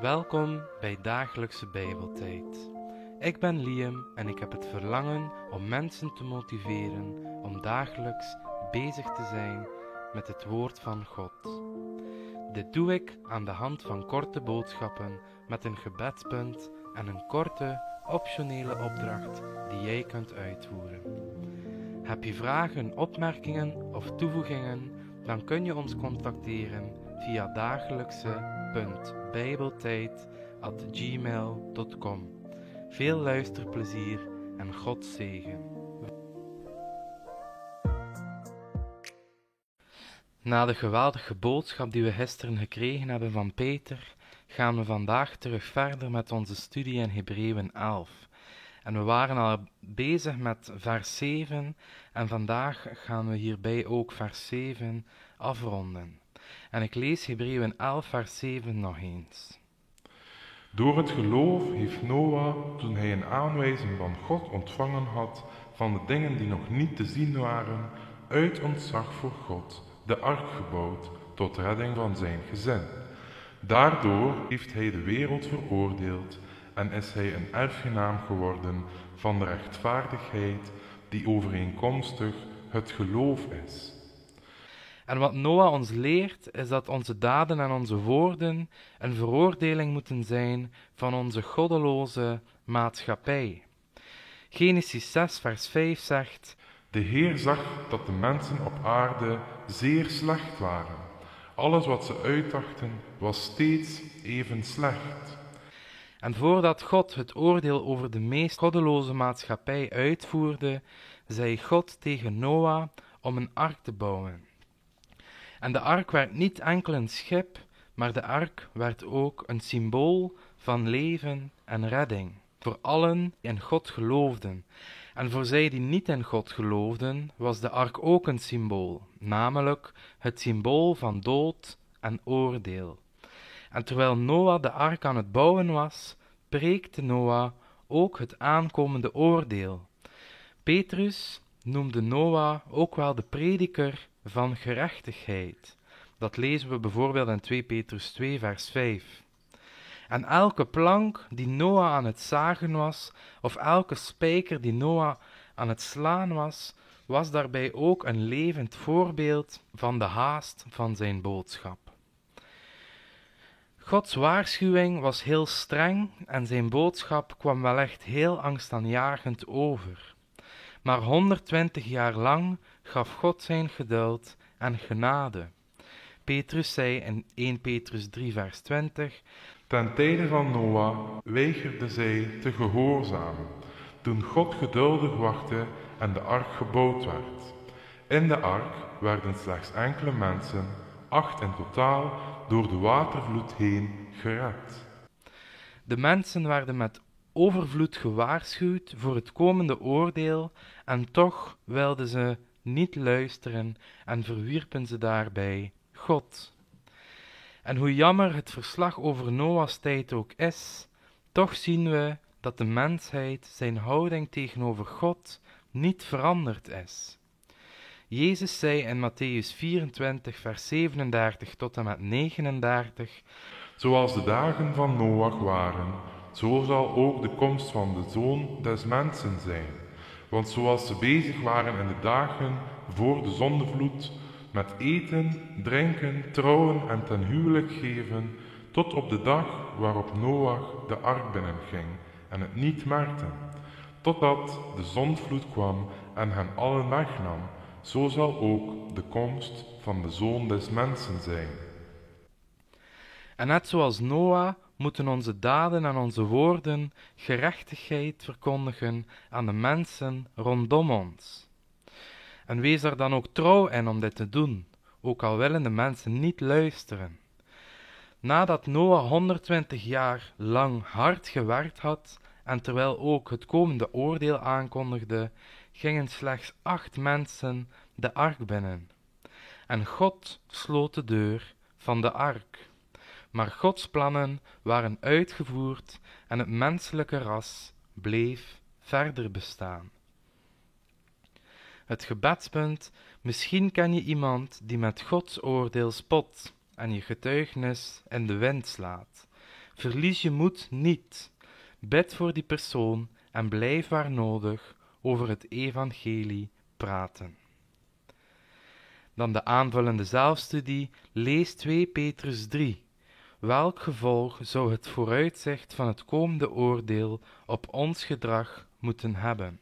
Welkom bij Dagelijkse Bijbeltijd. Ik ben Liam en ik heb het verlangen om mensen te motiveren om dagelijks bezig te zijn met het Woord van God. Dit doe ik aan de hand van korte boodschappen met een gebedspunt en een korte, optionele opdracht die jij kunt uitvoeren. Heb je vragen, opmerkingen of toevoegingen, dan kun je ons contacteren via dagelijkse.bijbeltijd.gmail.com. Veel luisterplezier en God zegen. Na de geweldige boodschap die we gisteren gekregen hebben van Peter, gaan we vandaag terug verder met onze studie in Hebreeën 11. En we waren al bezig met vers 7 en vandaag gaan we hierbij ook vers 7 afronden. En ik lees Hebreeën 11 vers 7 nog eens. Door het geloof heeft Noah, toen hij een aanwijzing van God ontvangen had van de dingen die nog niet te zien waren, uit ontzag voor God de ark gebouwd tot redding van zijn gezin. Daardoor heeft hij de wereld veroordeeld en is hij een erfgenaam geworden van de rechtvaardigheid die overeenkomstig het geloof is. En wat Noah ons leert, is dat onze daden en onze woorden een veroordeling moeten zijn van onze goddeloze maatschappij. Genesis 6, vers 5 zegt: De Heer zag dat de mensen op aarde zeer slecht waren. Alles wat ze uitdachten was steeds even slecht. En voordat God het oordeel over de meest goddeloze maatschappij uitvoerde, zei God tegen Noah om een ark te bouwen. En de ark werd niet enkel een schip, maar de ark werd ook een symbool van leven en redding voor allen die in God geloofden. En voor zij die niet in God geloofden, was de ark ook een symbool, namelijk het symbool van dood en oordeel. En terwijl Noah de ark aan het bouwen was, preekte Noah ook het aankomende oordeel. Petrus noemde Noah ook wel de prediker van gerechtigheid. Dat lezen we bijvoorbeeld in 2 Petrus 2, vers 5. En elke plank die Noah aan het zagen was, of elke spijker die Noah aan het slaan was, was daarbij ook een levend voorbeeld van de haast van zijn boodschap. Gods waarschuwing was heel streng en zijn boodschap kwam wel echt heel angstaanjagend over. Maar 120 jaar lang gaf God zijn geduld en genade. Petrus zei in 1 Petrus 3 vers 20 Ten tijde van Noach weigerden zij te gehoorzamen, toen God geduldig wachtte en de ark gebouwd werd. In de ark werden slechts enkele mensen, acht in totaal, door de watervloed heen gered. De mensen werden met overvloed gewaarschuwd voor het komende oordeel en toch wilden ze niet luisteren en verwierpen ze daarbij God. En hoe jammer het verslag over Noah's tijd ook is, toch zien we dat de mensheid zijn houding tegenover God niet veranderd is. Jezus zei in Matthäus 24, vers 37 tot en met 39: Zoals de dagen van Noach waren, zo zal ook de komst van de zoon des mensen zijn. Want zoals ze bezig waren in de dagen voor de zondevloed, met eten, drinken, trouwen en ten huwelijk geven, tot op de dag waarop Noach de ark binnenging en het niet merkte, totdat de zondvloed kwam en hen allen wegnam, zo zal ook de komst van de Zoon des Mensen zijn. En net zoals Noah moeten onze daden en onze woorden gerechtigheid verkondigen aan de mensen rondom ons. En wees er dan ook trouw in om dit te doen, ook al willen de mensen niet luisteren. Nadat Noah 120 jaar lang hard gewerkt had, en terwijl ook het komende oordeel aankondigde, gingen slechts acht mensen de ark binnen. En God sloot de deur van de ark. Maar Gods plannen waren uitgevoerd en het menselijke ras bleef verder bestaan. Het gebedspunt, misschien ken je iemand die met Gods oordeel spot en je getuigenis in de wind slaat. Verlies je moed niet. Bid voor die persoon en blijf waar nodig over het evangelie praten. Dan de aanvullende zelfstudie, lees 2 Petrus 3. Welk gevolg zou het vooruitzicht van het komende oordeel op ons gedrag moeten hebben?